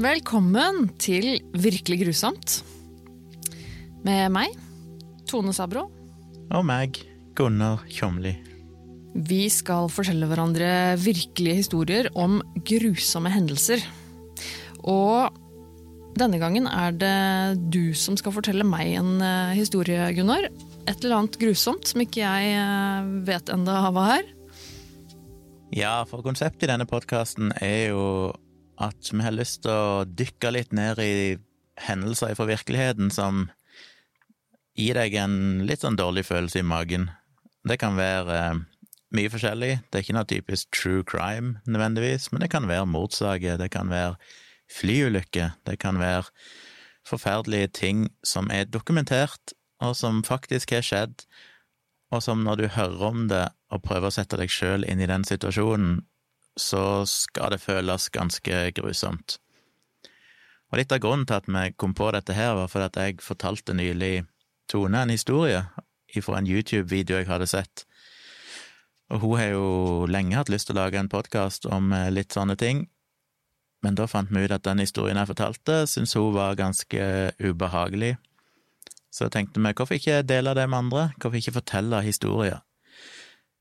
Velkommen til Virkelig grusomt. Med meg, Tone Sabro. Og meg, Gunnar Tjomli. Vi skal fortelle hverandre virkelige historier om grusomme hendelser. Og denne gangen er det du som skal fortelle meg en eh, historie, Gunnar. Et eller annet grusomt som ikke jeg eh, vet enda hva er. Ja, for konseptet i denne podkasten er jo at vi har lyst til å dykke litt ned i hendelser fra virkeligheten som gir deg en litt sånn dårlig følelse i magen. Det kan være eh, mye forskjellig. Det er ikke noe typisk true crime nødvendigvis, men det kan være mordsaker, det kan være flyulykker, det kan være forferdelige ting som er dokumentert, og som faktisk har skjedd, og som når du hører om det og prøver å sette deg sjøl inn i den situasjonen, så skal det føles ganske grusomt. Og litt av grunnen til at vi kom på dette her, var fordi at jeg fortalte nylig Tone en historie fra en YouTube-video jeg hadde sett. Og hun har jo lenge hatt lyst til å lage en podkast om eh, litt sånne ting, men da fant vi ut at den historien jeg fortalte, syntes hun var ganske ubehagelig. Så tenkte vi hvorfor ikke dele det med andre, hvorfor ikke fortelle historier?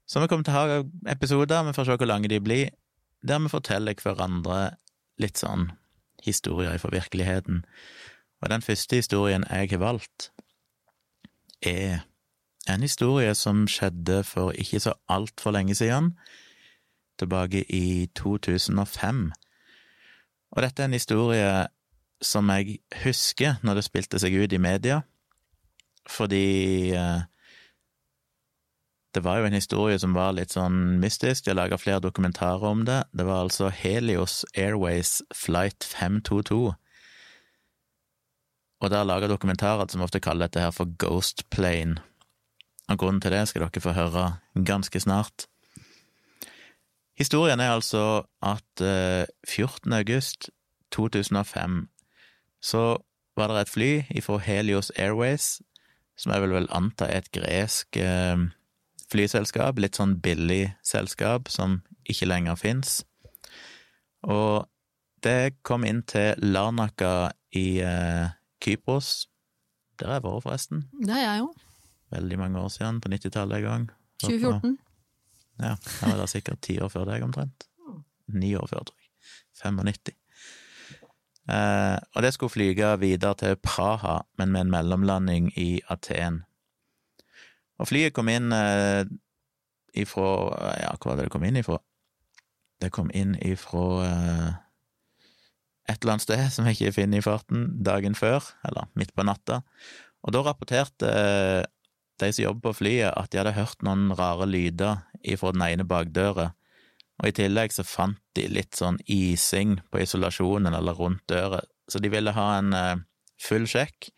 Så vi kommer til å ha episoder, vi får se hvor lange de blir, der vi forteller hverandre litt sånn historier fra virkeligheten. Og den første historien jeg har valgt, er en historie som skjedde for ikke så altfor lenge siden, tilbake i 2005. Og dette er en historie som jeg husker når det spilte seg ut i media, fordi eh, det var jo en historie som var litt sånn mystisk, har laga flere dokumentarer om det. Det var altså Helios Airways Flight 522. Og der laga dokumentarer som ofte kaller dette her for Ghost Plane. Og grunnen til det skal dere få høre ganske snart. Historien er altså at 14. Eh, august 2005 så var det et fly ifra Helios Airways, som jeg vil vel anta er et gresk eh, flyselskap, litt sånn billig selskap som ikke lenger fins. Og det kom inn til Larnaka i eh, Kypros. Der har jeg vært, forresten. Det er jeg òg. Veldig mange år siden, på 90-tallet en gang. 2014. Ja, jeg var der sikkert ti år før deg, omtrent. Ni år før, tror jeg. 95. Eh, og det skulle flyge videre til Praha, men med en mellomlanding i Aten. Og flyet kom inn eh, ifra Ja, hva var det det kom inn ifra? Det kom inn ifra eh, et eller annet sted som jeg ikke finner i farten, dagen før, eller midt på natta. Og da rapporterte eh, de som jobber på flyet, at de hadde hørt noen rare lyder ifra den ene bakdøra, og i tillegg så fant de litt sånn ising på isolasjonen eller rundt døra, så de ville ha en eh, full sjekk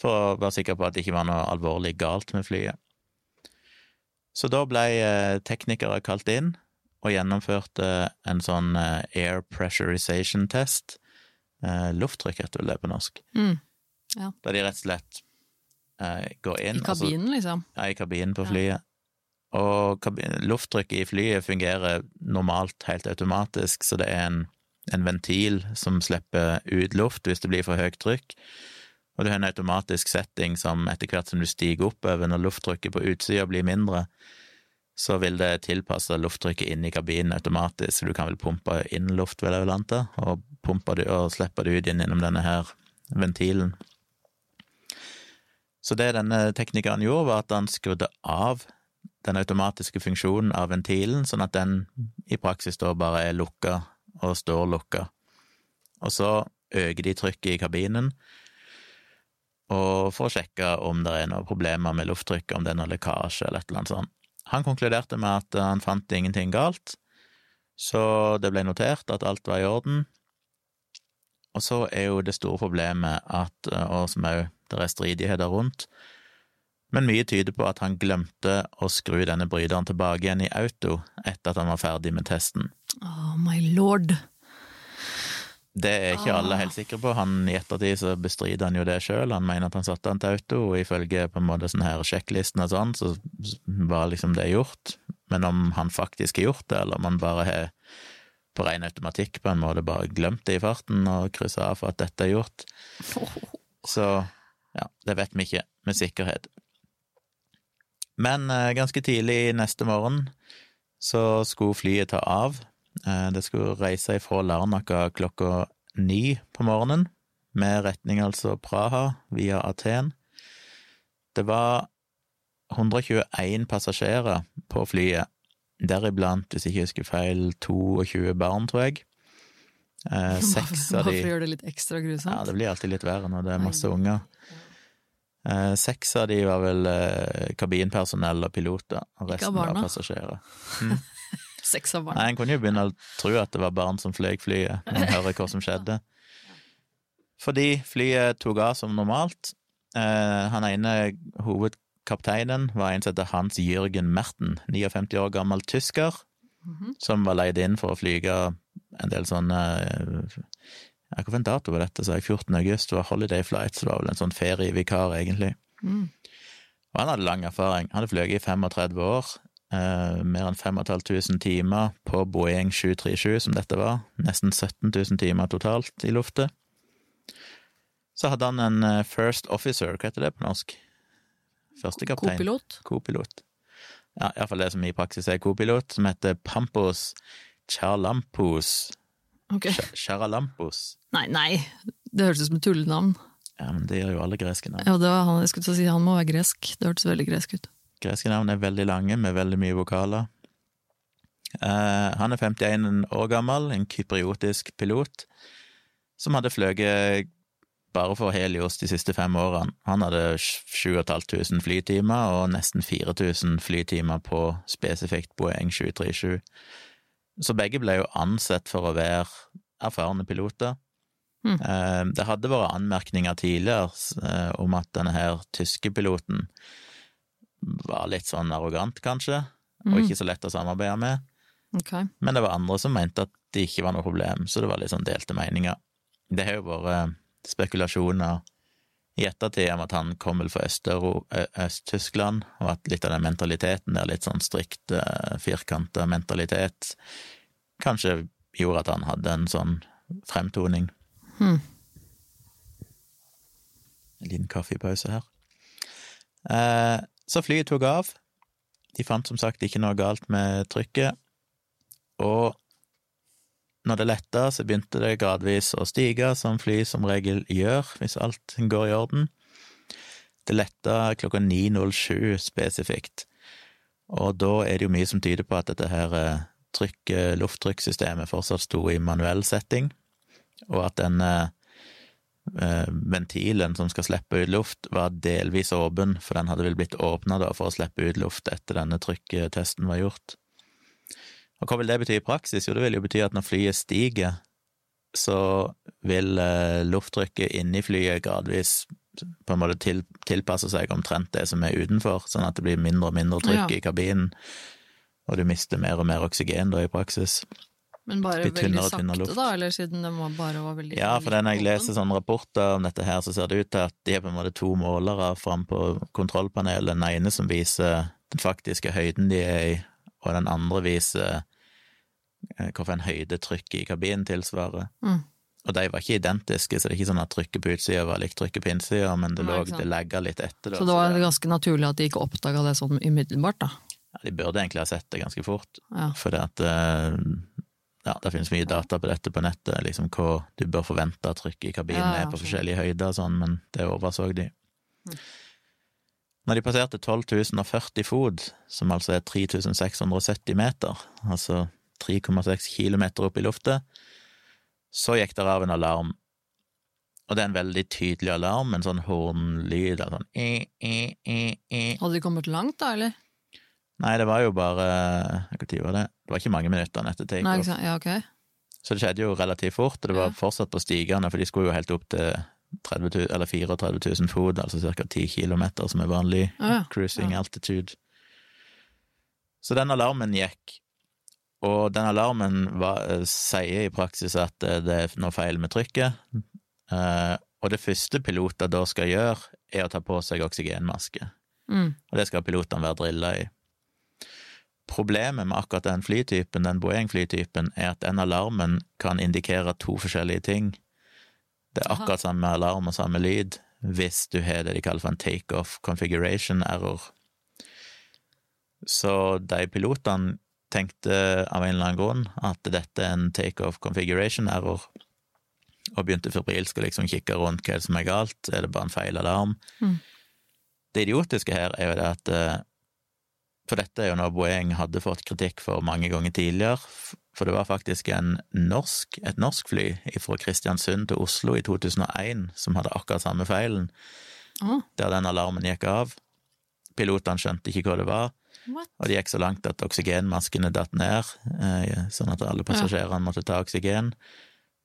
for å være sikker på at det ikke var noe alvorlig galt med flyet. Så da ble eh, teknikere kalt inn og gjennomførte en sånn eh, air pressurization test. Eh, lufttrykk heter vel det på norsk. Mm. Ja. Da de rett og slett går inn I kabinen, altså, liksom? Ja, i kabinen på flyet. Ja. Og lufttrykket i flyet fungerer normalt helt automatisk, så det er en, en ventil som slipper ut luft hvis det blir for høyt trykk. Og du har en automatisk setting som etter hvert som du stiger oppover, når lufttrykket på utsida blir mindre, så vil det tilpasse lufttrykket inn i kabinen automatisk, så du kan vel pumpe inn luft, vil jeg vel anta, og pumpe det og slippe det ut gjennom denne her ventilen. Så det denne teknikeren gjorde, var at han skrudde av den automatiske funksjonen av ventilen, sånn at den i praksis da bare er lukka og står lukka. Og så øker de trykket i kabinen, og for å sjekke om det er noen problemer med lufttrykket, om det er noe lekkasje eller et eller annet sånt. Han konkluderte med at han fant ingenting galt, så det ble notert at alt var i orden. Og så er jo det store problemet at, og som òg det er stridigheter rundt, men mye tyder på at han glemte å skru denne bryteren tilbake igjen i auto etter at han var ferdig med testen. Oh my lord. Det er ikke alle ah. helt sikre på. Han I ettertid så bestrider han jo det sjøl. Han mener at han satte han til auto, og ifølge på en måte sånn her sjekklisten og sånn, så var liksom det gjort. Men om han faktisk har gjort det, eller om han bare har på ren automatikk på en måte bare glemt det i farten og kryssa av for at dette er gjort. Så ja, det vet vi ikke med sikkerhet. Men eh, ganske tidlig neste morgen så skulle flyet ta av. Eh, det skulle reise ifra Larnaca klokka ni på morgenen, med retning altså Praha via Aten. Det var 121 passasjerer på flyet, deriblant, hvis jeg ikke husker feil, 22 barn, tror jeg. Eh, seks av de Hvorfor gjør det litt ekstra grusomt? Ja, det blir alltid litt verre når det er masse unger. Eh, seks av de var vel eh, kabinpersonell og piloter, og resten var passasjerer. Seks barna. Nei, En kunne jo begynne å tro at det var barn som fløy flyet, når en hører hva som skjedde. Fordi flyet tok av som normalt. Eh, han ene hovedkapteinen var en som heter Hans Jürgen Merten, 59 år gammel tysker, Mhm. som var leid inn for å flyge en del sånne eh, ja, Hvilken dato var dette? sa jeg 14. august var Holiday Flight, så det var vel en sånn ferievikar, egentlig. Mm. Og han hadde lang erfaring. Han hadde fløyet i 35 år. Eh, mer enn 5500 timer på Boeing 737, som dette var. Nesten 17 000 timer totalt i luftet. Så hadde han en eh, first officer, hva heter det på norsk? Førstekaptein? Kopilot? Kopilot. Ja, iallfall det som i praksis er kopilot, som heter Pampos Charlampos. Okay. Charalampos. Nei, nei. Det høres ut som et tullenavn. Ja, men det gjør jo alle greske navn. Ja, det var han, jeg skulle si han må være gresk. Det hørtes veldig gresk ut. Greske navn er veldig lange, med veldig mye vokaler. Eh, han er 51 år gammel, en kypriotisk pilot, som hadde fløyet bare for Helios de siste fem årene. Han hadde 7500 flytimer og nesten 4000 flytimer på spesifikt Boeing 737. Så begge ble jo ansett for å være erfarne piloter. Mm. Det hadde vært anmerkninger tidligere eh, om at denne her tyske piloten var litt sånn arrogant, kanskje, og Mm. ikke så lett å samarbeide med. Okay. Men det var andre som mente at det ikke var noe problem, så det var litt sånn delte meninger. Det har jo vært spekulasjoner i ettertid om at han kom vel fra Øst-Tyskland, og at litt av den mentaliteten der, litt sånn strikt, firkanta mentalitet, kanskje gjorde at han hadde en sånn fremtoning. Hmm. En liten kaffepause her. Eh, så flyet tok av. De fant som sagt ikke noe galt med trykket. Og når det letta, så begynte det gradvis å stige, som fly som regel gjør, hvis alt går i orden. Det letta klokka 9.07 spesifikt, og da er det jo mye som tyder på at dette her eh, trykk, lufttrykkssystemet fortsatt sto i manuell setting, og at den eh, eh, ventilen som skal slippe ut luft, var delvis åpen, for den hadde vel blitt åpna for å slippe ut luft etter denne trykketesten var gjort. Og hva vil det bety i praksis? Jo, det vil jo bety at når flyet stiger, så vil eh, lufttrykket inni flyet gradvis på en måte til, tilpasse seg omtrent det som er utenfor, sånn at det blir mindre og mindre trykk Ja. i kabinen, og du mister mer og mer oksygen da i praksis. Men bare veldig sakte, luft. da? Eller siden det var bare var veldig Ja, for det når jeg leser sånne rapporter om dette her, så ser det ut til at de er på en måte to målere fram på kontrollpanelet. Den ene som viser den faktiske høyden de er i, og den andre viser eh, hvorfor en høyde trykket i kabinen tilsvarer. Mm. Og de var ikke identiske, så det er ikke sånn at trykket på utsida var likt trykket på innsida, men det, Nei, lå, det legga litt etter. Da, Så det var ganske naturlig at de ikke oppdaga det sånn umiddelbart, da. ja, de burde egentlig ha sett det ganske fort, Ja. for det at eh, ja, det finnes mye data på dette på nettet, liksom hva du bør forvente at trykket i kabinen Ja, er på forskjellige høyder og sånn, men det overså de. Mm. Når de passerte 12 040 fot, som altså er 3670 meter, altså 3,6 kilometer opp i luftet, så gikk det av en alarm. Og det er en veldig tydelig alarm, en sånn hornlyd, en sånn e, e, e, e. Hadde de kommet langt, da, eller? Nei, det var jo bare Hva tid var det? Det var ikke mange minuttene etter takeoff. Ja, ok. Så det skjedde jo relativt fort, og det var Ja. fortsatt på stigende, for de skulle jo helt opp til 30 000, eller 34 000 fot, altså ca. 10 kilometer, som er vanlig Ja, cruising altitude. Så den alarmen gikk, og den alarmen var, eh, sier i praksis at eh, det er noe feil med trykket, eh, og det første piloter da skal gjøre, er å ta på seg oksygenmaske Mm. og det skal pilotene være drilla i. Problemet med akkurat den flytypen, den Boeing-flytypen, er at den alarmen kan indikere to forskjellige ting. Det er akkurat samme alarm og samme lyd hvis du har det de kaller for en takeoff configuration error. Så de pilotene tenkte av en eller annen grunn at dette er en takeoff configuration error, og begynte febrilsk å liksom kikke rundt hva er det som er galt, er det bare en feil alarm? Mm. Det idiotiske her er jo det at eh, For dette er jo noe Boeing hadde fått kritikk for mange ganger tidligere, for det var faktisk en norsk, et norsk fly fra Kristiansund til Oslo i 2001 som hadde akkurat samme feilen, Ah, der den alarmen gikk av. Pilotene skjønte ikke hva det var, what? og det gikk så langt at oksygenmaskene datt ned, eh, sånn at alle passasjerene måtte ta oksygen.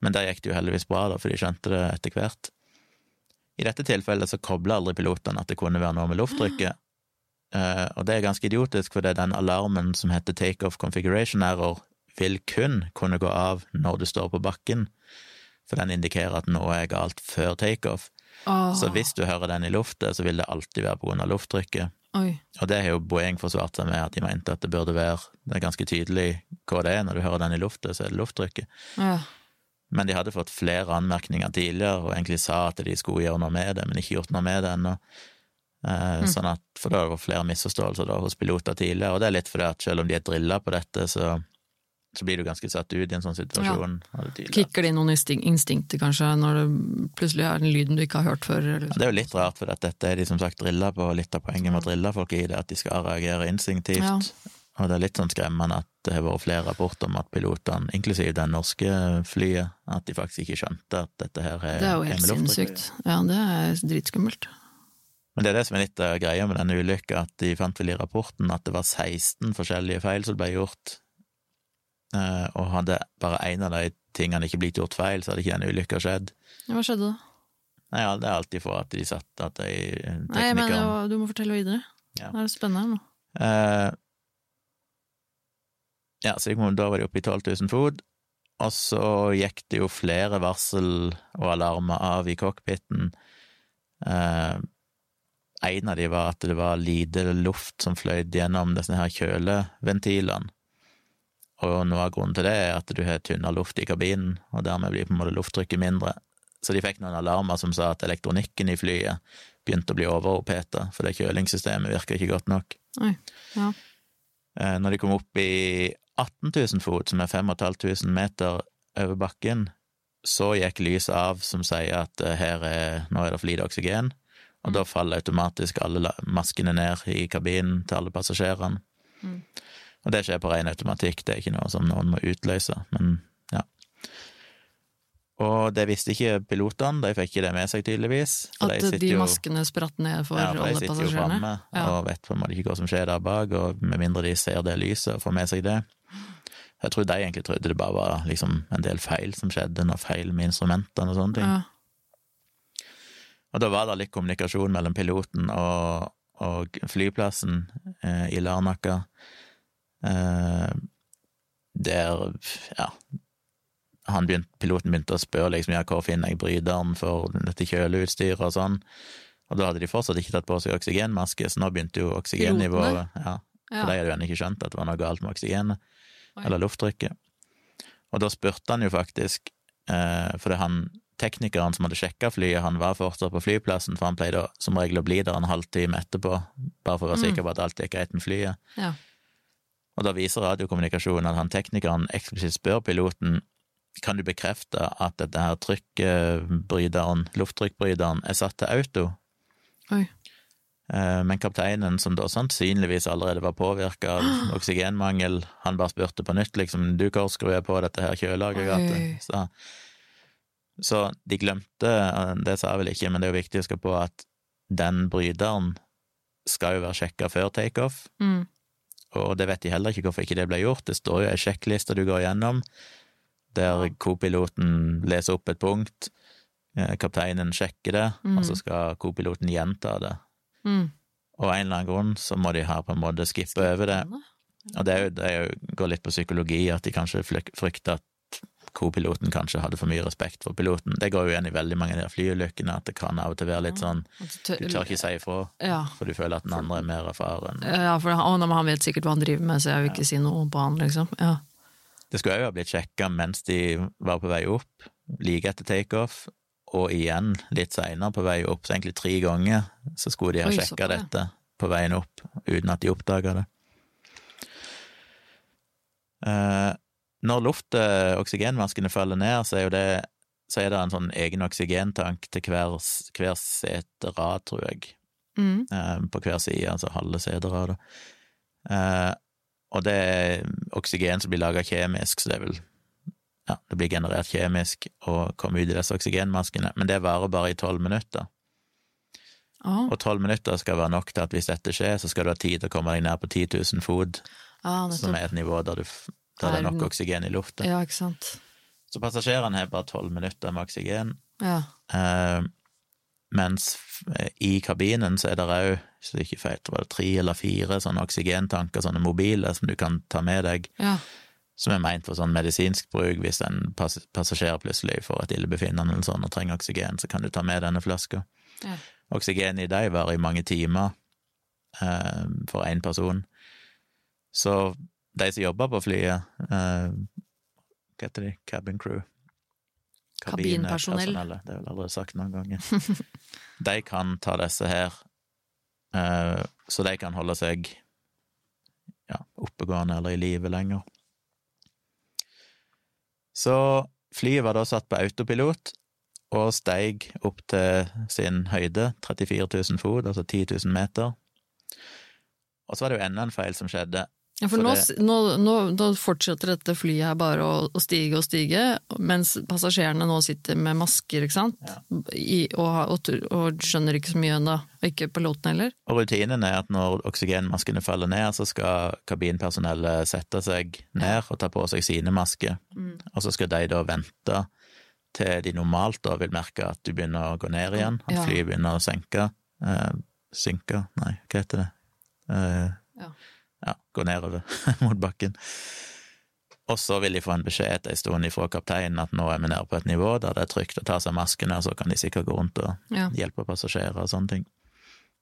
Men der gikk det jo heldigvis bra, da, for de skjønte det etter hvert. I dette tilfellet så kobla aldri pilotene at det kunne være noe med lufttrykket. Eh, og det er ganske idiotisk, for det er den alarmen som heter takeoff configuration error, vil kun kunne gå av når du står på bakken, for den indikerer at noe er galt før takeoff. Oh. Så hvis du hører den i luftet, så vil det alltid være på grunn av lufttrykket. Oi. Og det har jo Boeing forsvart seg med, at de mente at det burde være Det er ganske tydelig hva det er, når du hører den i luftet, så er det lufttrykket. Ja. Men de hadde fått flere anmerkninger tidligere, og egentlig sa at de skulle gjøre noe med det, men ikke gjort noe med det ennå. Eh, Sånn at, for det har vært flere misforståelser da hos piloter tidligere, og det er litt fordi at selv om de er drilla på dette, så, så blir du ganske satt ut i en sånn situasjon. Ja. Kicker det inn noen instin- instinkter, kanskje, når det plutselig er den lyden du ikke har hørt før? Ja, Det er jo litt rart, for at dette er de som sagt drilla på, og litt av poenget med å drille folk i det, at de skal reagere instinktivt. Ja. Og det er litt sånn skremmende at det har vært flere rapporter om at pilotene, inklusiv den norske flyet, at de faktisk ikke skjønte at dette her er Det er jo helt sinnssykt. Ja, det er dritskummelt. Men det er det som er litt av greia med denne ulykka, at de fant vel i rapporten at det var 16 forskjellige feil som ble gjort, Eh, og hadde bare én av de tingene ikke blitt gjort feil, så hadde ikke den ulykka skjedd. Hva skjedde da? Nei, ja, det er alltid for at de satt at de Nei, jeg mener, jo, du må fortelle videre. Ja. Det er spennende nå. Uh, ja, så kom, da var de oppe i 12 000 fot, og så gikk det jo flere varsel og alarmer av i cockpiten. Eh, en av de var at det var lite luft som fløyt gjennom disse her kjøleventilene. Og noe av grunnen til det er at du har tynnere luft i kabinen, og dermed blir på en måte lufttrykket mindre. Så de fikk noen alarmer som sa at elektronikken i flyet begynte å bli overoppheta, for det kjølingssystemet virka ikke godt nok. Oi. Ja. Eh, Når de kom opp i 18 000 fot, som er 5500 meter over bakken, så gikk lyset av som sier at eh, her er, nå er det for lite oksygen, og da faller automatisk alle maskene ned i kabinen til alle passasjerene. Mm. Og det skjer på ren automatikk, det er ikke noe som noen må utløse, men ja. Og det visste ikke pilotene, de fikk ikke det med seg tydeligvis. At de, de jo- maskene spratt ned for alle passasjerene? ja, for de sitter jo framme Ja. og vet på en måte ikke hva som skjer der bak, og med mindre de ser det lyset og får med seg det. Jeg tror de egentlig trodde det bare var liksom en del feil som skjedde, noe feil med instrumentene og sånne ting. Ja. Og da var det litt kommunikasjon mellom piloten og, og flyplassen eh, i Larnaca, eh, der, ja han begynte, Piloten begynte å spørre liksom, ja, hvor finner jeg bryteren for dette kjøleutstyret og sånn, og da hadde de fortsatt ikke tatt på seg oksygenmaske, så nå begynte jo oksygennivået ja, Ja. For de hadde jo ennå ikke skjønt at det var noe galt med oksygenet, eller lufttrykket. Og da spurte han jo faktisk, eh, for det han teknikeren som hadde sjekka flyet, han var fortsatt på flyplassen, for han pleide som regel å bli der en halvtime etterpå, bare for å være Mm. sikker på at alt gikk greit med flyet. Ja. Og da viser radiokommunikasjonen at han teknikeren eksplisitt spør piloten kan du bekrefte at dette her trykkbryteren, lufttrykkbryteren, er satt til auto. Oi. Eh, Men kapteinen, som da sannsynligvis allerede var påvirka av oksygenmangel, han bare spurte på nytt, liksom, du hvor skrur jeg på dette her kjøleaggregatet? Så, de glemte, eh, det sa jeg vel ikke, men det er jo viktig å huske på at den bryteren skal jo være sjekka før takeoff, Mm. og det vet de heller ikke hvorfor ikke det ble gjort. Det står jo ei sjekkliste du går gjennom, der kopiloten leser opp et punkt, eh, kapteinen sjekker det, og så skal kopiloten gjenta det. Mm. Og av en eller annen grunn så må de her på en måte skippe over det. Og det, er jo, det er jo, går litt på psykologi, at de kanskje frykter at co-piloten kanskje hadde for mye respekt for piloten. Det går jo igjen i veldig mange av de flyulykkene, at det kan av og til være litt sånn Du tør ikke si ifra, Ja. for du føler at den andre er mer erfaren. Ja, for han, han vet sikkert hva han driver med, så jeg vil ikke si noe på han, liksom. Ja. Det skulle òg ha blitt sjekka mens de var på vei opp, like etter takeoff, og igjen litt seinere på vei opp, så egentlig tre ganger så skulle de ha sjekka dette på veien opp, uten at de oppdaga det. Eh, når luft, eh, oksygenmaskene faller ned, så er det så er det en sånn egen oksygentank til hver, hver seterad, tror jeg, Mm. eh, på hver side, altså halve seterad. Uh, og det er oksygen som blir laga kjemisk, så det er vel ja, det blir generert kjemisk og kommer ut i disse oksygenmaskene, men det varer bare i tolv minutter. Ah, Og tolv minutter skal være nok til at hvis dette skjer, så skal du ha tid til å komme deg ned på 10 000 fot, ah, som er et nivå der, du, f- er det er nok oksygen i lufta. Ja, ikke sant. Så passasjerene har bare tolv minutter med oksygen, Ja. eh, mens i kabinen så er det òg, hvis det er ikke feil, tror det er tre eller fire sånne oksygentanker, sånne mobile, som du kan ta med deg, ja. som er meint for sånn medisinsk bruk. Hvis en passasjer plutselig får et illebefinnende eller sånn og trenger oksygen, så kan du ta med denne flaska. Ja. Oksygen i dem varer i mange timer eh, for én person. Så de som jobber på flyet, uh, hva heter de, cabin crew? Kabinpersonell. Det har jeg vel aldri sagt noen ganger. de kan ta disse her, eh, så de kan holde seg ja, oppegående eller i live lenger. Så flyet var da satt på autopilot og steig opp til sin høyde, 34 000 fot, altså 10 000 meter. Og så var det jo enda en feil som skjedde. Ja, for For nå, det- nå, nå, nå fortsetter dette flyet her bare å, å stige og stige, mens passasjerene nå sitter med masker, ikke sant? I, og, og, og skjønner ikke så mye ennå. Og ikke piloten heller. Og rutinen er at når oksygenmaskene faller ned, så skal kabinpersonellet sette seg ned og ta på seg sine masker, og så skal de da vente til de normalt da vil merke at du begynner å gå ned igjen, at Ja. flyet begynner å senke, eh, synke, nei, hva heter det? Eh, Ja. gå nedover mot bakken. Og så vil de få en beskjed etter en stund fra kapteinen at nå er vi nede på et nivå der det er trygt å ta seg maskene, og så kan de sikkert gå rundt og Ja. hjelpe passasjerer og sånne ting.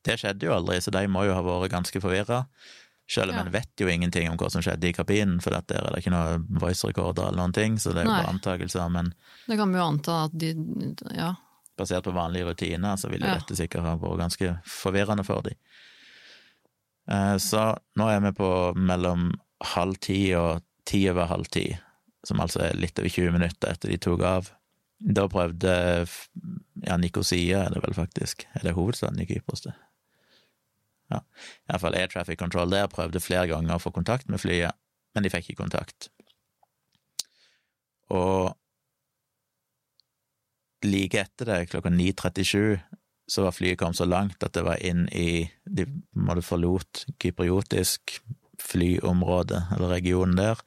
Det skjedde jo aldri, så de må jo ha vært ganske forvirra. Selv om Ja. en vet jo ingenting om hva som skjedde i kabinen, for der er det ikke noe voice-rekorder eller noen ting, så det er jo Nei. bare antakelser. Men Det kan vi jo anta at de Ja. basert på vanlige rutiner, så vil Ja. dette sikkert ha vært ganske forvirrende for dem. Så nå er vi på mellom halv ti og ti over halv ti, som altså er litt over 20 minutter etter de tok av. Da prøvde ja, Nikosia, er det vel faktisk, er det hovedstaden i Kypros, det? Ja, iallfall Air Traffic Control der prøvde flere ganger å få kontakt med flyet, men de fikk ikke kontakt. Og like etter det, klokka 9.37, så var flyet kommet så langt at det var inn i De måtte forlot kypriotisk flyområde, eller regionen der,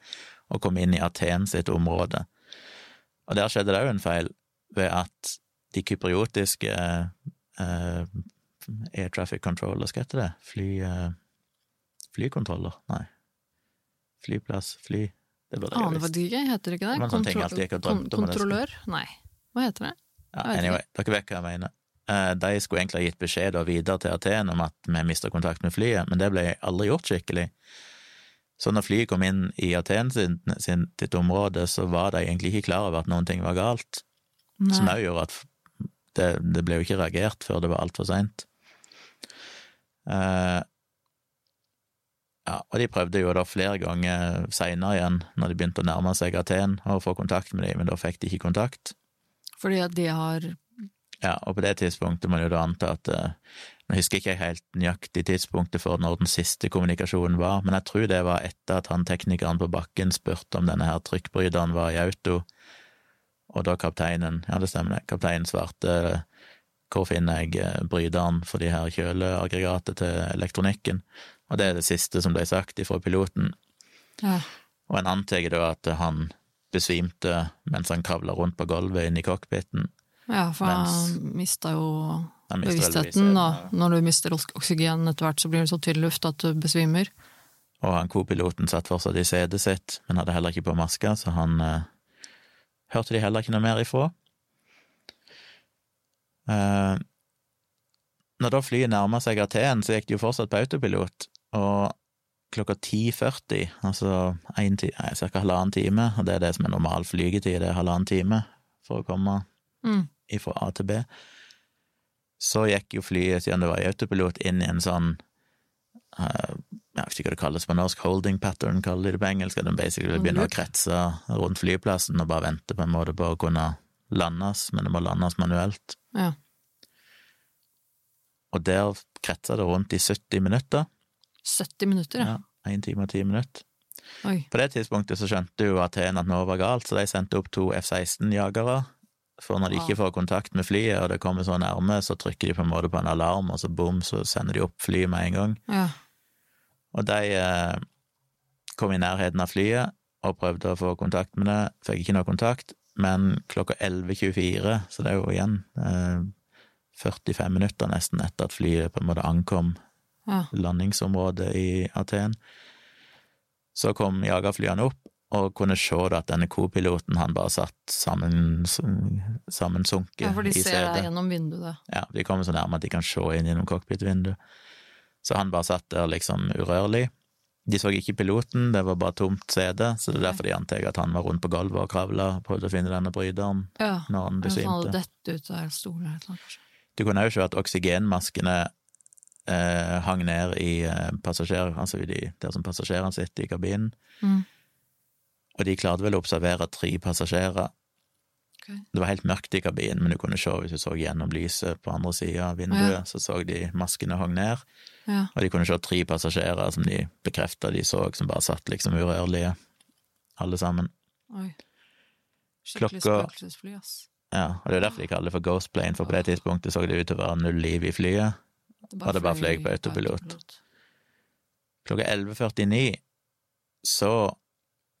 og kom inn i Aten sitt område. Og der skjedde det òg en feil, ved at de kypriotiske eh, Air Traffic Controllers, hva heter det? Fly... Eh, flykontroller? Nei. Flyplass? Fly... Det burde jeg ha Aner visst. faktisk heter det ikke det? Sånn jeg skal- Kontrollør? Nei. Hva heter det? Ja, Jeg anyway, dere vet hva jeg mener. Eh, De skulle egentlig ha gitt beskjed da videre til Aten om at vi mista kontakt med flyet, men det ble aldri gjort skikkelig. Så når flyet kom inn i Aten sin, sin, sitt område, så var de egentlig ikke klar over at noen ting var galt, som Nei. òg gjorde at det, det ble jo ikke reagert før det var altfor seint. Uh, ja, og de prøvde jo da flere ganger seinere igjen, når de begynte å nærme seg Aten, å få kontakt med dem, men da fikk de ikke kontakt. Fordi at de har Ja, og på det tidspunktet må man jo da anta at eh, Nå husker ikke jeg helt nøyaktig tidspunktet for når den siste kommunikasjonen var, men jeg tror det var etter at han teknikeren på bakken spurte om denne her trykkbryteren var i auto, og da kapteinen Ja, det stemmer, det. Kapteinen svarte hvor finner jeg eh, bryteren for de her kjøleaggregatet til elektronikken? Og det er det siste som ble sagt ifra piloten, ja. og en antar da at han besvimte mens han kravla rundt på gulvet inne i cockpiten. Ja, for han mista jo bevisstheten. Da. Når du mister oksygen etter hvert, så blir det så tynn luft at du besvimer. Og han kopiloten satt fortsatt i setet sitt, men hadde heller ikke på maske, så han eh, hørte de heller ikke noe mer ifra. Eh, når da flyet nærma seg Aten, så gikk det jo fortsatt på autopilot, og klokka 10.40, altså ca. halvannen time, og det er det som er normal flygetid, det er halvannen time for å komme Mm. Fra A til B, så gikk jo flyet, siden det var i autopilot, inn i en sånn uh, jeg vet ikke hva det kalles på norsk, holding pattern, kaller de det på engelsk, at de basically begynner å kretse rundt flyplassen og bare vente på en måte på å kunne landes, men det må landes manuelt. Ja. Og der kretsa det rundt i 70 minutter. 70 minutter, ja. Ja, 1 time og 10 minutter. Oi. På det tidspunktet så skjønte jo Aten at noe var galt, så de sendte opp to F-16-jagere. For når de ikke får kontakt med flyet, og det kommer så nærme, så trykker de på en måte på en alarm, og så bom, så sender de opp flyet med en gang. Ja. Og de eh, kom i nærheten av flyet og prøvde å få kontakt med det, fikk ikke noe kontakt, men klokka 11.24, så det er jo igjen eh, 45 minutter nesten etter at flyet på en måte ankom ja. landingsområdet i Aten, så kom jagerflyene opp og kunne se da at denne co-piloten han bare satt sammen, sammensunket ja for de ser deg gjennom vinduet. Ja, de kommer så nærme at de kan se inn gjennom cockpit-vinduet. Så han bare satt der liksom urørlig. De så ikke piloten, det var bare tomt sete, så det er derfor de antar at han var rundt på gulvet og kravla og prøvde å finne denne bryteren Ja. når han besvimte. dette ut av stolen eller noe. Du kunne òg se at oksygenmaskene eh, hang ned i eh, passasjer... Altså i de, der som passasjerene sitter i kabinen. Mm. Og de klarte vel å observere tre passasjerer. Okay. Det var helt mørkt i kabinen, men du kunne se hvis du så gjennom lyset på andre sida av vinduet, Ja. så så de maskene hang ned. Ja. Og de kunne se tre passasjerer som de bekrefta de så, som bare satt liksom urørlige, alle sammen. Oi. Skikkelig spøkelsesfly, ass. Ja, og det er derfor de kaller det for Ghost Plane, for på det tidspunktet så det ut til å være null liv i flyet. Og det bare fløy på autopilot. Klokka 11.49 så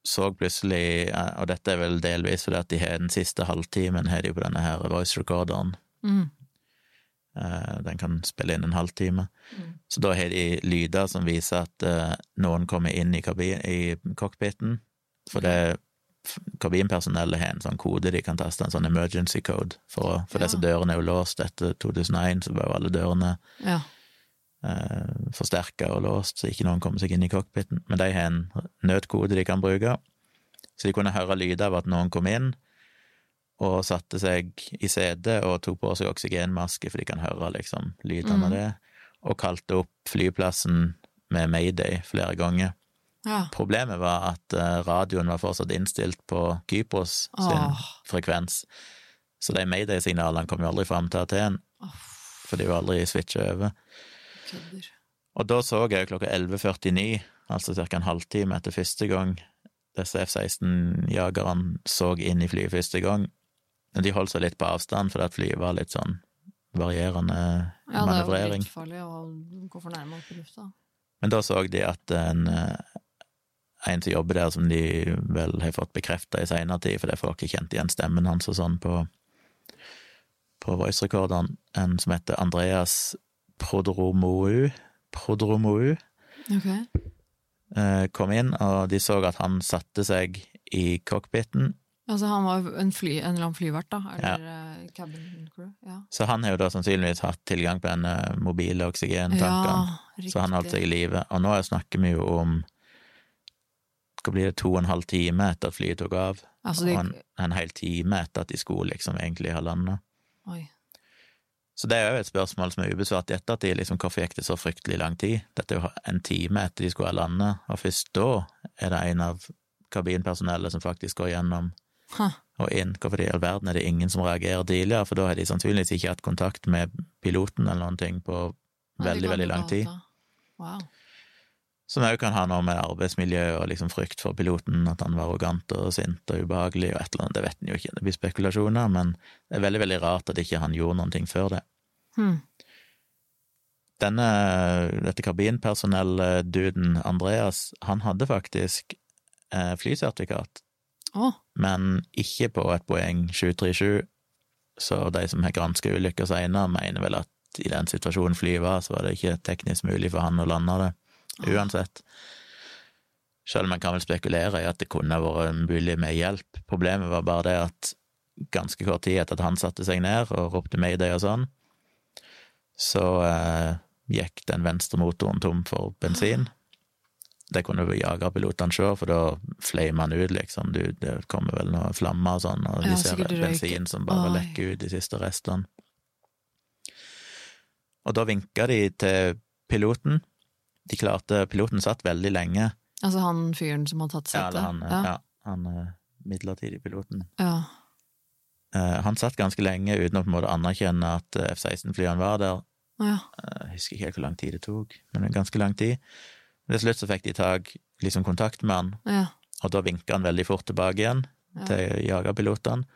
så plutselig, eh, og dette er vel delvis fordi at de har den siste halvtimen har de på denne her voice recorderen, Mm. Eh, den kan spille inn en halvtime. Mm. Så da har de lyder som viser at eh, noen kommer inn i, kabin, i cockpiten, for det kabinpersonellet har en sånn kode de kan taste, en sånn emergency code, for, for Ja. disse dørene er jo låst etter 2001, så jo alle dørene Ja. Eh, forsterka og låst, så ikke noen kommer seg inn i cockpiten. Men de har en nødkode de kan bruke, så de kunne høre lyder av at noen kom inn, og satte seg i setet og tok på seg oksygenmaske, for de kan høre liksom lydene av Mhm. det, og kalte opp flyplassen med mayday flere ganger. ja. Problemet var at eh, radioen var fortsatt innstilt på Kypros sin oh. frekvens, så de mayday-signalene kom jo aldri fram til Aten, oh. for de var aldri switcha over. Kødder. Og da så jeg klokka 11.49, altså ca. en halvtime etter første gang disse F-16-jagerne så inn i flyet første gang. De holdt seg litt på avstand, fordi at flyet var litt sånn varierende Ja, det er jo manøvrering. livsfarlig å gå for nærme opp i lufta. Men da så de at en, eh, en som jobber der, som de vel har fått bekrefta i seinere tid, fordi folk har kjent igjen stemmen hans og sånn på, på voice-rekorderen, en som heter Andreas Prodromou, Prodromou Ok. eh, kom inn, og de så at han satte seg i cockpiten. Altså, han var en, fly, en eller annen flyvert, da? Eller ja. cabin crew? Ja. Så han har jo da sannsynligvis hatt tilgang på denne mobile oksygentankene, ja, så han holdt seg i live. Og nå snakker vi jo om Hva blir det, to og en halv time etter at flyet tok av? Altså, Og en, en hel time etter at de skulle liksom egentlig ha landa. Oi. Så det er jo et spørsmål som er ubesvart i ettertid, liksom hvorfor gikk det så fryktelig lang tid? Dette er jo en time etter de skulle ha landet, og først da er det en av kabinpersonellet som faktisk går gjennom huh. og inn. Hvorfor i all verden er det ingen som reagerer tidligere? For da har de sannsynligvis ikke hatt kontakt med piloten eller noen ting på veldig, veldig lang tid. Wow. Som òg kan ha noe med arbeidsmiljø og liksom frykt for piloten, at han var arrogant og sint og ubehagelig og et eller annet, det vet en jo ikke, det blir spekulasjoner, men det er veldig, veldig rart at ikke han gjorde noen ting før det. Hmm. Denne, dette kabinpersonell-duden, Andreas, han hadde faktisk eh, flysertifikat, oh. men ikke på et Boeing 737, så de som har granska ulykker seinere, mener vel at i den situasjonen flyet var, så var det ikke teknisk mulig for han å lande det, uansett. Selv om en kan vel spekulere i at det kunne vært mulig med hjelp. Problemet var bare det at ganske kort tid etter at han satte seg ned og ropte mayday og sånn, så eh, gikk den venstre motoren tom for bensin. Det kunne jagerpilotene se, for da fleimer han ut, liksom. Du, det kommer vel noen flammer og sånn, og de Ja, ser bensin som bare Oi. lekker ut de siste restene. Og da vinka de til piloten. De klarte Piloten satt veldig lenge. Altså han fyren som har tatt Ja, setet? eller han, ja. ja, han eh, midlertidig piloten. ja. Eh, Han satt ganske lenge uten å på en måte anerkjenne at eh, F-16-flyene var der. ja. Eh, Jeg husker ikke helt hvor lang tid det tok, men en ganske lang tid. Til slutt så fikk de tak, liksom kontakt med han, ja. og da vinka han veldig fort tilbake igjen Ja. til jagerpilotene.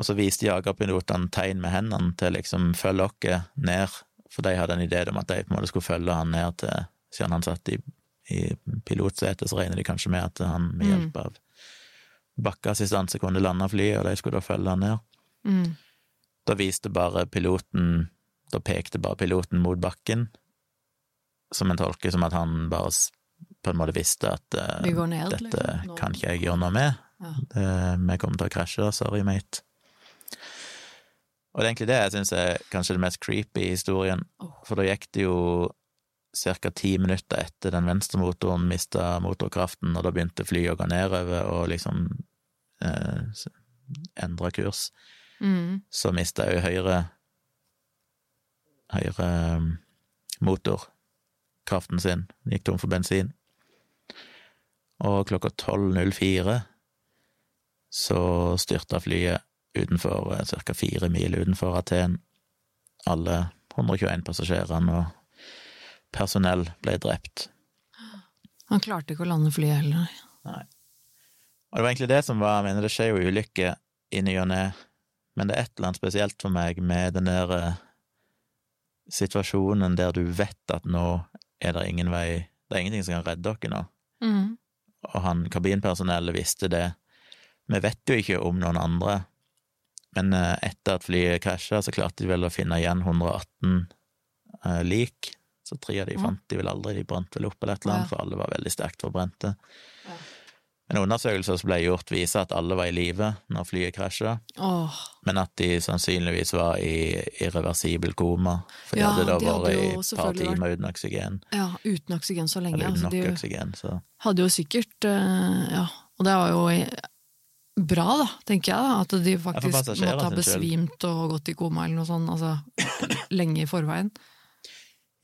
Og så viste jagerpilotene tegn med hendene til liksom følge oss ned, for de hadde en idé om at de på en måte skulle følge han ned til Siden han satt i, i pilotsetet, så regner de kanskje med at han med Mm. hjelp av bakkeassistanse kunne lande flyet, og de skulle da følge han ned. Mm. Da viste bare piloten Da pekte bare piloten mot bakken, som en tolker som at han bare på en måte visste at uh, ned, dette liksom. Kan ikke jeg gjøre noe med. Ja. Det, vi kommer til å krasje, sorry, mate. Og det er egentlig det jeg syns er kanskje det mest creepy i historien, for da gikk det jo ca. ti minutter etter den venstre motoren mista motorkraften, og da begynte flyet å gå nedover og liksom eh, endre kurs Mm. så mista jeg jo høyre høyre motorkraften motor kraften sin. Gikk tom for bensin. Og klokka 12.04 så styrta flyet utenfor, ca. fire mil utenfor Aten. Alle 121 passasjerene og personell ble drept. Han klarte ikke å lande flyet heller. Nei. Og det var egentlig det som var Jeg mener, det skjer jo ulykker i ny og ne, men det er et eller annet spesielt for meg med den der eh, situasjonen der du vet at nå er det ingen vei Det er ingenting som kan redde dere nå. Mm. Og han kabinpersonellet visste det. Vi vet jo ikke om noen andre, men eh, etter at flyet krasja, så klarte de vel å finne igjen 118 eh, lik. Så tre av de fant de vel aldri, de brant vel opp eller et eller annet, for alle var veldig sterkt forbrente. En undersøkelse som ble gjort, viser at alle var i live når flyet krasja, oh. men at de sannsynligvis var i irreversibel koma, for de Ja, hadde da de vært i et par timer uten oksygen, ja, uten oksygen så lenge. eller uten Altså, nok de oksygen, så hadde jo sikkert eh, Ja, og det var jo bra, da, tenker jeg, da, at de faktisk måtte ha besvimt og gått i koma eller noe sånt, altså lenge i forveien.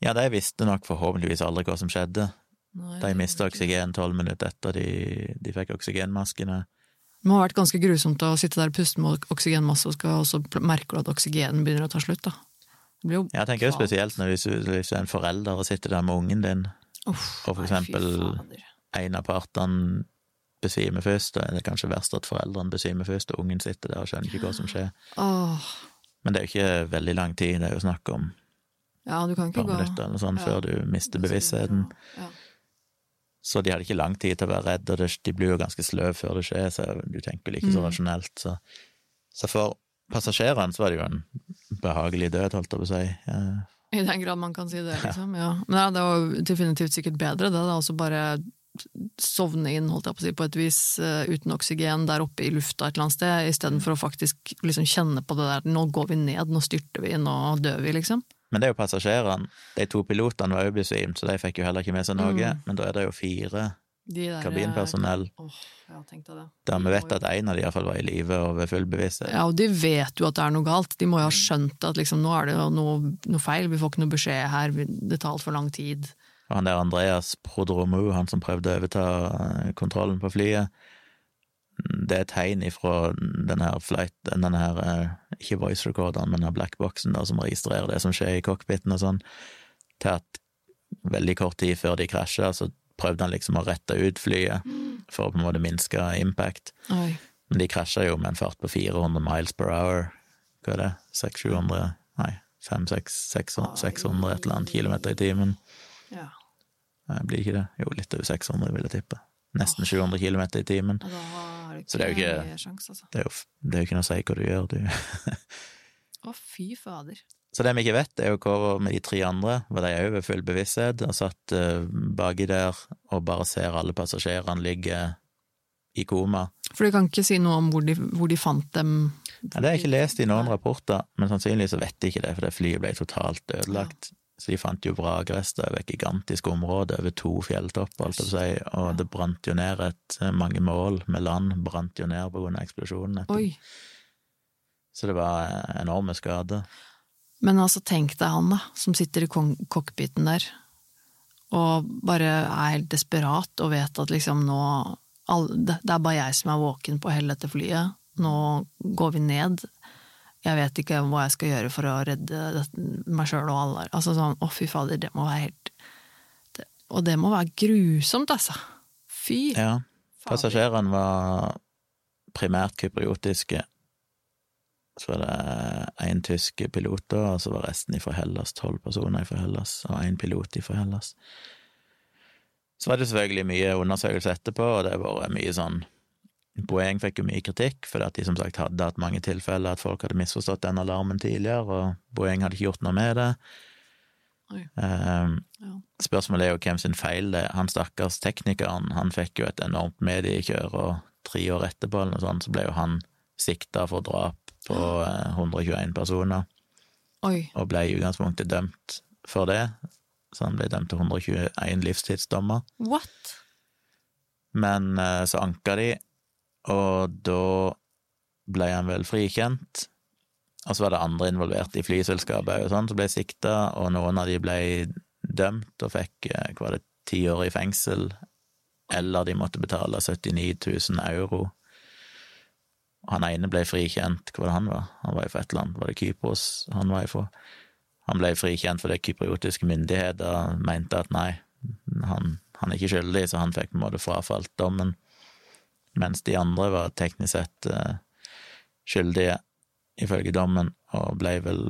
Ja, de visste nok forhåpentligvis aldri hva som skjedde. Nei, De mista oksygen tolv minutter etter de, de fikk oksygenmaskene. Det må ha vært ganske grusomt å sitte der og puste med oksygenmasse, og, skal, og så merker du at oksygenen begynner å ta slutt, da. Det blir jo Jeg tenker jo spesielt når du er en forelder og sitter der med ungen din, Uff, og for eksempel- en av partene besvimer først, og er det kanskje verst at foreldrene besvimer først, og ungen sitter der og skjønner ikke hva som skjer. Oh. Men det er jo ikke veldig lang tid, det er jo snakk om ja, du kan ikke gå minutter eller sånt Ja. før du mister bevisstheten. Ja. Så de hadde ikke lang tid til å være redde, og det, de blir jo ganske sløve før det skjer, så du tenker vel ikke så Mm. rasjonelt. Så, så for passasjerene så var det jo en behagelig død, holdt jeg på å si. Eh, I den grad man kan si det, liksom. Ja. Men det var definitivt sikkert bedre, det. Det er også bare sovne inn, holdt jeg på å si, på et vis, eh, uten oksygen der oppe i lufta et eller annet sted, istedenfor å faktisk liksom kjenne på det der 'nå går vi ned, nå styrter vi, nå dør vi', liksom. Men det er jo passasjerene. De to pilotene var jo besvimt, så de fikk jo heller ikke med seg noe. Mm. Men da er det jo fire De der, kabinpersonell, oh, der vi vet at en av de iallfall var i live og ved full bevissthet. Ja, og de vet jo at det er noe galt. De må jo ha Mm. skjønt at liksom, nå er det noe, noe feil, vi får ikke noe beskjed her, det tar altfor lang tid. Og han der Andreas Prodromu, han som prøvde å overta eh, kontrollen på flyet, det er tegn ifra den her flight, den her, eh, ikke voice recorderen, men den blackboxen der som registrerer det som skjer i cockpiten og sånn, til at veldig kort tid før de krasja, så prøvde han liksom å rette ut flyet for å på en måte minske impact. Oi. Men de krasja jo med en fart på 400 miles per hour. Hva er det? 600-700 Nei, 500-600 600 et eller annet kilometer i timen. Ja. Nei, blir ikke det? Jo, litt over 600, vil jeg tippe. Nesten 700 kilometer i timen. Så det er jo ikke- sjans, altså. Det er jo, det er jo ikke noe å si hva du gjør, du. Å, fy fader. Så det vi ikke vet, er jo hva med de tre andre. Var de òg ved full bevissthet og satt uh, baki der og bare ser alle passasjerene ligge i koma? For du kan ikke si noe om hvor de, hvor de fant dem? Ja, det har jeg ikke lest i noen rapporter, men sannsynligvis så vet de ikke det, for det flyet ble totalt ødelagt. Så de fant jo vrakrester over et gigantisk område, over to fjelltopper, alt å si, og det brant jo ned et mange mål med land, brant jo ned på grunn av eksplosjonen. Oi. Så det var enorme skader. Men altså, tenk deg han, da, som sitter i cockpiten der, og bare er helt desperat og vet at liksom nå Det er bare jeg som er våken på hele dette flyet. Nå går vi ned. Jeg vet ikke hva jeg skal gjøre for å redde meg sjøl og alle. Altså sånn, å fy fader, det må være helt det, Og det må være grusomt, altså. Fy. Ja. Passasjerene var primært kypriotiske så var det én tysk pilot, og så var resten fra Hellas, tolv personer fra Hellas, og én pilot fra Hellas. Så var det selvfølgelig mye undersøkelser etterpå, og det har vært mye sånn Boeing fikk jo mye kritikk fordi at de som sagt hadde hatt mange tilfeller at folk hadde misforstått den alarmen tidligere, og Boeing hadde ikke gjort noe med det. Um, ja. Spørsmålet er jo hvem sin feil det er. Han stakkars teknikeren, han fikk jo et enormt mediekjør, og tre år etterpå eller noe sånt, så ble jo han sikta for drap på 121 eh, personer, Oi. og ble i utgangspunktet dømt for det. Så han ble dømt til 121 livstidsdommer. What? Men eh, så anka de, og da ble han vel frikjent. Og så var det andre involvert i flyselskapet og sånn, som ble sikta, og noen av de ble dømt og fikk eh, var det, ti år i fengsel, eller de måtte betale 79 000 euro han ene ble frikjent, hva var det han var? Han var fra et land, var det Kypros han var ifra? Han ble frikjent fordi kypriotiske myndigheter mente at nei, han, han, er ikke skyldig, så han fikk på en måte frafalt dommen, mens de andre var teknisk sett uh, skyldige, ifølge dommen, og ble vel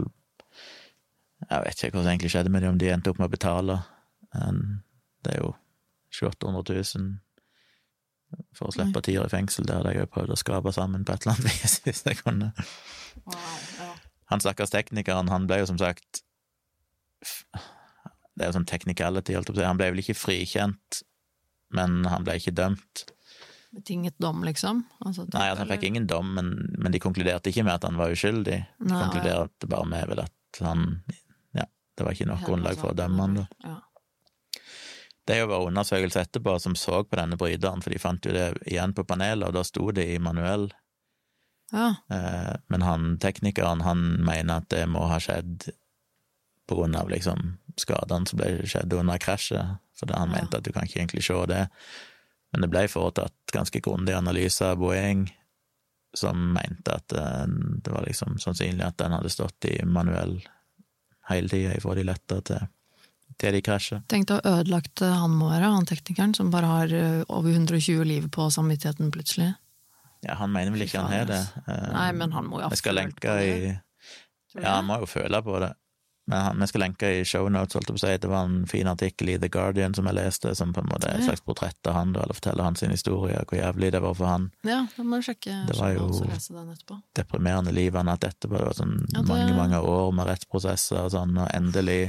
Jeg vet ikke hva som egentlig skjedde med dem, om de endte opp med å betale. Det er jo 2800 000 for å slippe ti år i fengsel. Det hadde jeg jo prøvd å skrape sammen på et eller annet vis, hvis jeg kunne. Han stakkars teknikeren, han ble jo som sagt Det er jo sånn technicality, holdt jeg på å si. Han ble vel ikke frikjent, men han ble ikke dømt. Betinget dom, liksom? Altså, Nei, altså, han fikk ingen dom, men, men, de konkluderte ikke med at han var uskyldig. De Nei, konkluderte bare med vel at han Ja, det var ikke nok grunnlag for å dømme han, da. Ja. Det er jo vært undersøkelser etterpå som så på denne bryteren, for de fant jo det igjen på panelet, og da sto det i manuell. Ja. Eh, men han teknikeren, han mener at det må ha skjedd på grunn av liksom skadene som ble skjedd under krasjet, for han ja. mente at du kan ikke egentlig se det. Men det ble foretatt ganske grundig analyse av Boeing, som mente at eh, det var liksom sannsynlig at den hadde stått i manuell hele tida ifra de letta til til de krasjer. Tenk deg hvor ødelagt han må være, han teknikeren som bare har eh, over 120 liv på samvittigheten plutselig. Ja, han mener vel ikke han har det. Nei, men han må jo Jeg skal lenke i Ja, han må jo føle på det. Men vi skal lenke i shownotes, holdt jeg på å si. Det var en fin artikkel i The Guardian som jeg leste, som på en måte er et slags portrett av han, eller forteller hans historie, hvor jævlig det var for han. Ja, da må du sjekke Det var jo deprimerende liv han har hatt etterpå. Det var sånn ja, det... mange, mange år med rettsprosesser og sånn, og endelig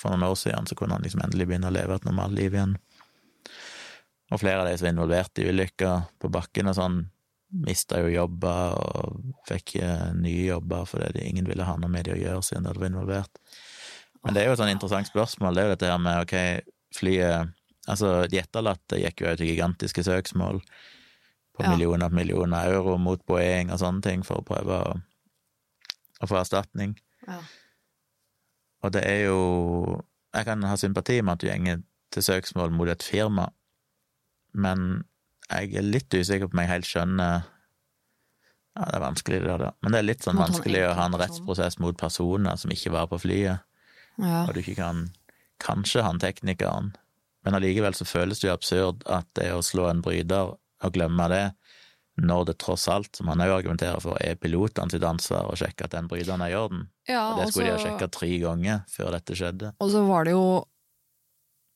for noen år siden, så kunne han liksom endelig begynne å leve et normalt liv igjen. Og flere av de som var involvert i ulykker på bakken og sånn, mista jo jobber og fikk nye jobber fordi ingen ville ha noe med de å gjøre siden de var involvert. Men det er jo et sånn interessant spørsmål, det er jo dette her med ok, flyet Altså, de etterlatte gikk jo ut i gigantiske søksmål på millioner og millioner euro mot Boeing og sånne ting for å prøve å, å få erstatning. Ja. Og det er jo Jeg kan ha sympati med at du gjenger til søksmål mot et firma, men jeg er litt usikker på om jeg helt skjønner Ja, det er vanskelig, det der, men det er litt sånn vanskelig å ha en rettsprosess mot personer som ikke var på flyet, ja. og du ikke kan Kanskje han teknikeren, men allikevel så føles det jo absurd at det å slå en bryter og glemme det, når det tross alt, som han òg argumenterer for, er pilotene sitt ansvar å sjekke at den bryteren er i orden. Ja, og det skulle de ha sjekka tre ganger før dette skjedde. Og så var det jo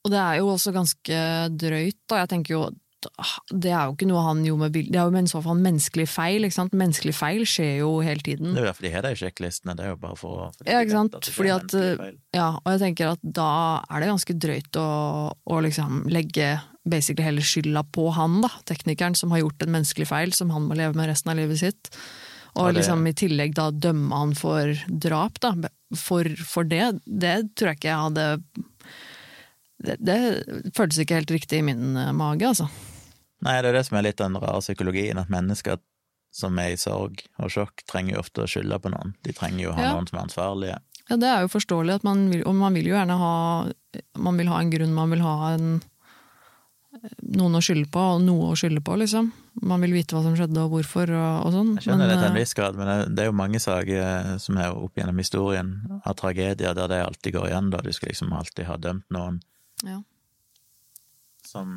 Og det er jo også ganske drøyt, da. Jeg tenker jo at ah, det er jo ikke noe han gjorde med bildet. Det er jo i så fall en menneskelig feil. ikke sant? Menneskelig feil skjer jo hele tiden. Det er jo derfor de har de sjekklistene, det er jo bare for å Ja, ikke sant? Fordi at, ja, og jeg tenker at da er det ganske drøyt å, å liksom legge basically hele skylda på han, da, teknikeren som har gjort en menneskelig feil som han må leve med resten av livet sitt. Og liksom i tillegg da dømme han for drap, da. For, for det, det tror jeg ikke jeg hadde det, det føltes ikke helt riktig i min eh, mage, altså. Nei, det er det som er litt den rare psykologien, at mennesker som er i sorg og sjokk, trenger jo ofte å skylde på noen. De trenger jo å ha Ja. noen som er ansvarlige. Ja, det er jo forståelig, at man vil, og man vil jo gjerne ha Man vil ha en grunn, man vil ha en noen å skylde på, og noe å skylde på, liksom. Man vil vite hva som skjedde og hvorfor og, og sånn. Jeg skjønner det til en eh, viss grad, men det, det er jo mange saker som er opp gjennom historien av tragedier der det alltid går igjen, da. Du skal liksom alltid ha dømt noen ja. som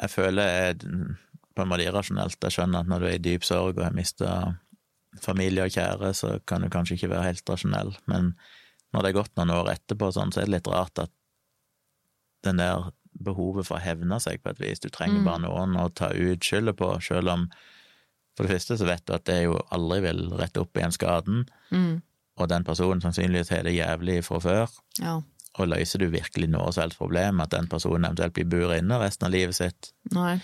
jeg føler er på en måte irrasjonelt. Jeg skjønner at når du er i dyp sorg og har mista familie og kjære, så kan du kanskje ikke være helt rasjonell, men når det er gått noen år etterpå, sånn, så er det litt rart at den der behovet for å hevne seg på et vis, du trenger Mm. bare noen å ta ut skylda på, selv om for det første så vet du at det jo aldri vil rette opp igjen skaden, Mm, og den personen sannsynligvis har det jævlig fra før, ja. Og løser du virkelig noe som helst problem, at den personen eventuelt blir buret inne resten av livet sitt, Nei.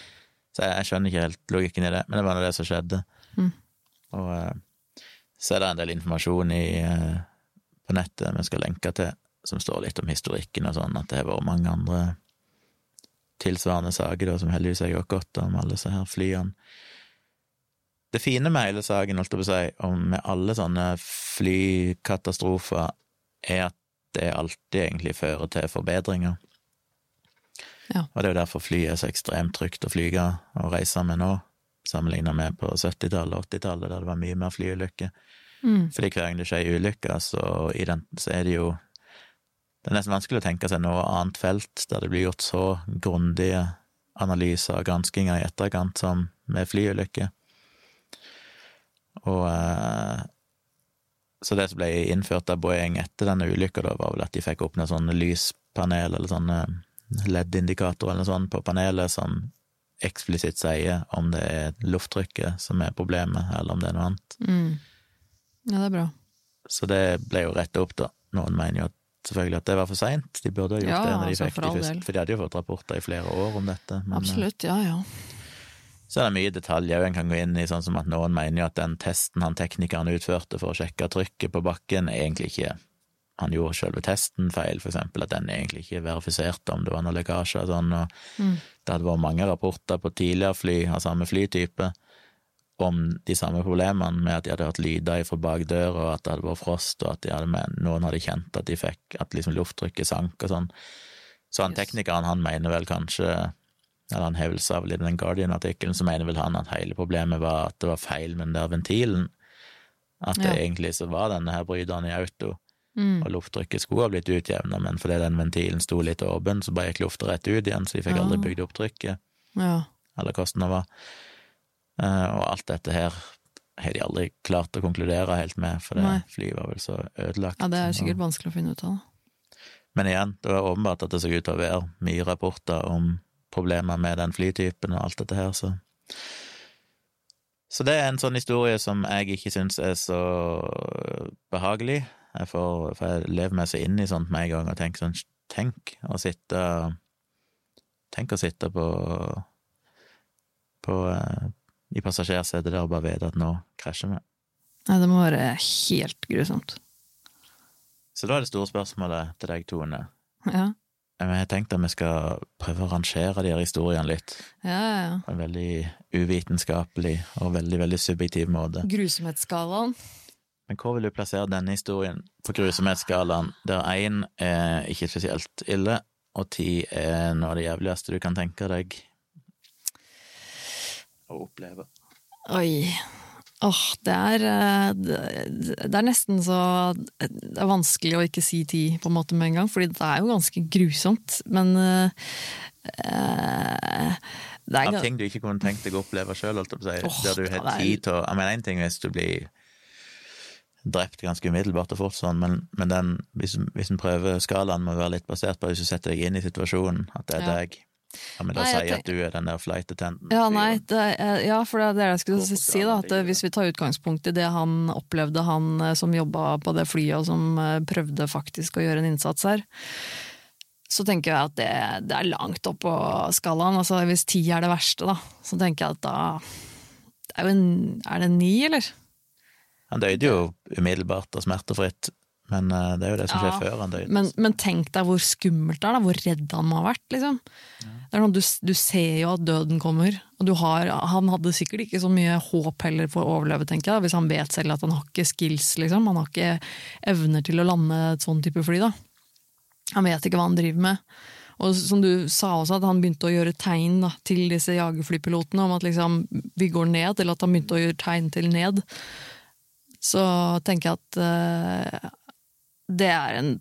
så jeg, jeg skjønner ikke helt logikken i det, men det var nå det som skjedde. Mm. Og eh, så er det en del informasjon i, eh, på nettet vi skal lenke til, som står litt om historikken og sånn, at det har vært mange andre tilsvarende saker da, som heldigvis har gått godt om alle disse her flyene. Det fine med hele saken, holdt jeg på å si, og med alle sånne flykatastrofer, er at det alltid egentlig fører til forbedringer. Ja. Og det er jo derfor fly er så ekstremt trygt å flyge og reise med nå, sammenligna med på 70-tallet og 80-tallet, der det var mye mer flyulykker. Mm, Fordi hver gang det skjer en ulykke, så, så er det jo Det er nesten vanskelig å tenke seg noe annet felt der det blir gjort så grundige analyser og granskinger i etterkant som med flyulykker. Og eh, Så det som ble innført av Boeing etter denne ulykka, var vel at de fikk opp noen sånne lyspanel eller sånne LED-indikatorer eller noe sånt på panelet som eksplisitt sier om det er lufttrykket som er problemet, eller om det er noe annet. mm. Ja, det er bra. Så det ble jo retta opp, da. Noen mener jo at selvfølgelig at det var for seint. De burde ha gjort Ja, det når de altså, fikk for de for de hadde jo fått rapporter i flere år om dette. Men Absolutt, ja ja. Så er det mye detaljer en kan gå inn i, sånn som at noen mener jo at den testen han teknikeren utførte for å sjekke trykket på bakken, egentlig ikke Han gjorde selve testen feil, for eksempel, at den egentlig ikke verifiserte om det var noe lekkasje og sånn, og Mm. det hadde vært mange rapporter på tidligere fly av samme flytype om de samme problemene med at de hadde hørt lyder fra bak døra, og at det hadde vært frost, og at de hadde med, noen hadde kjent at de fikk at liksom lufttrykket sank og sånn. Så han Yes. teknikeren, han mener vel kanskje eller han hevelse av i den Guardian-artikkelen, så mener vel han at hele problemet var at det var feil med den der ventilen. At det Ja. egentlig så var denne her bryteren i auto, Mm. og lufttrykket skulle ha blitt utjevna, men fordi den ventilen sto litt åpen, så bare gikk lufta rett ut igjen, så de fikk aldri Ah. bygd opp trykket Ja. eller hvordan det var. Eh, og alt dette her har de aldri klart å konkludere helt med, for det flyet var vel så ødelagt. ja, det er sikkert vanskelig å finne ut av. Men igjen, det var åpenbart at det så ut til å være mye rapporter om problemer med den flytypen og alt dette her, så Så det er en sånn historie som jeg ikke syns er så behagelig. Jeg får, for jeg lever meg så inn i sånt med en gang og tenker sånn Tenk å sitte Tenk å sitte på på eh, i passasjersetet der og bare vite at nå krasjer vi. Nei, det må være helt grusomt. Så da er det store spørsmålet til deg, Tone. Ja, Jeg har tenkt at vi skal prøve å rangere de her historiene litt. ja, ja. på en veldig uvitenskapelig og veldig, veldig subjektiv måte. Grusomhetsskalaen. Men hvor vil du plassere denne historien på grusomhetsskalaen, der én er ikke spesielt ille, og ti er noe av det jævligste du kan tenke deg å oppleve? Oi. Åh, det er eh, Det er nesten så Det er vanskelig å ikke si ti på en måte med en gang, fordi det er jo ganske grusomt. Men eh, det er Av ting du ikke kunne tenkt deg å oppleve sjøl, holdt jeg på å si, der du har er- tid til å Jeg mener én ting hvis du blir drept ganske umiddelbart og fort sånn, men, men den, hvis, hvis en prøver skalaen må være litt basert på hvis du setter deg inn i situasjonen, at det er Ja. deg. Kan men da sier jeg at du er den der flight attendant? Ja, nei, det, er- ja, for det er det jeg skulle Hvorfor si, da. At eh, hvis vi tar utgangspunkt i det han opplevde, han eh, som jobba på det flyet og som eh, prøvde faktisk å gjøre en innsats her, så tenker jeg at det, det er langt opp på skalaen. Altså, hvis ti er det verste, da, så tenker jeg at da det er, en, er det ni, eller? Han døde jo umiddelbart og smertefritt, men eh, det er jo det som skjer Ja, før han døgn. Men, men tenk deg hvor skummelt det er, da, hvor redd han må ha vært. Liksom. Det er sånn, du, du ser jo at døden kommer, og du har, han hadde sikkert ikke så mye håp heller for å overleve, tenker jeg, hvis han vet selv at han har ikke skills, liksom. han har ikke evner til å lande et sånn type fly. Da. Han vet ikke hva han driver med. Og som du sa også, at han begynte å gjøre tegn da, til disse jagerflypilotene om at liksom, vi går ned, eller at han begynte å gjøre tegn til ned. Så tenker jeg at eh, det er en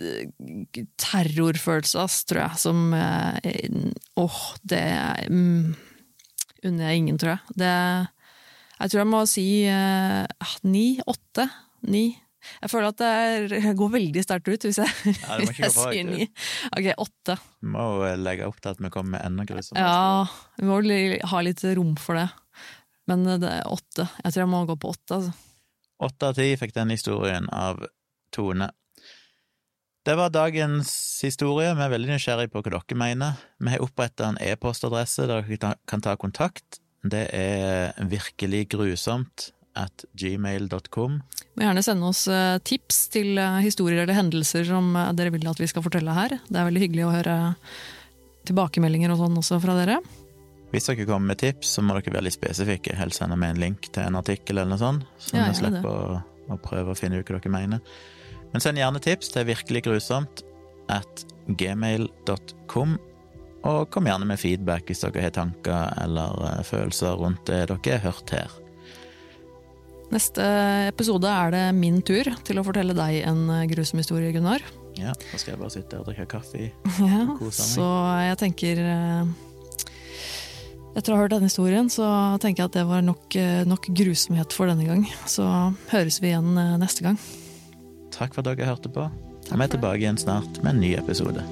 eh, terrorfølelse, ass, tror jeg, som Åh, Åh, det mm, unner jeg ingen, tror jeg. Det, jeg tror jeg må si eh, ni, åtte, ni. Jeg føler at det er, jeg går veldig sterkt ut hvis jeg, Ja, hvis jeg sier ni. Ok, åtte. Vi må eh, legge opp til at vi kommer med enda grusommere. Ja, vi må ha litt rom for det. Men eh, det er åtte. Jeg tror jeg må gå på åtte. Altså. Åtte av ti fikk den historien av Tone. Det var dagens historie. Vi er veldig nysgjerrig på hva dere mener. Vi har oppretta en e-postadresse der dere kan ta kontakt. Det er virkelig grusomt at gmail.com. Må gjerne sende oss eh, tips til eh, historier eller hendelser som eh, dere vil at vi skal fortelle her. Det er veldig hyggelig å høre tilbakemeldinger og sånn også fra dere. Hvis dere kommer med tips, så må dere være litt spesifikke. Helst sende med en link til en artikkel eller noe sånt, så Ja, vi slipper å, å prøve å finne ut hva dere mener. Men send gjerne tips til virkelig grusomt at gmail.com. Og kom gjerne med feedback hvis dere har tanker eller eh, følelser rundt det dere har hørt her. Neste episode er det min tur til å fortelle deg en eh, grusom historie, Gunnar. Ja, Da skal jeg bare sitte her og drikke kaffe. Ja, kose meg. så jeg tenker eh, Etter å ha hørt denne historien, så tenker jeg at det var nok, nok grusomhet for denne gang. Så høres vi igjen neste gang. Takk for at dere hørte på. Vi er tilbake igjen snart med en ny episode.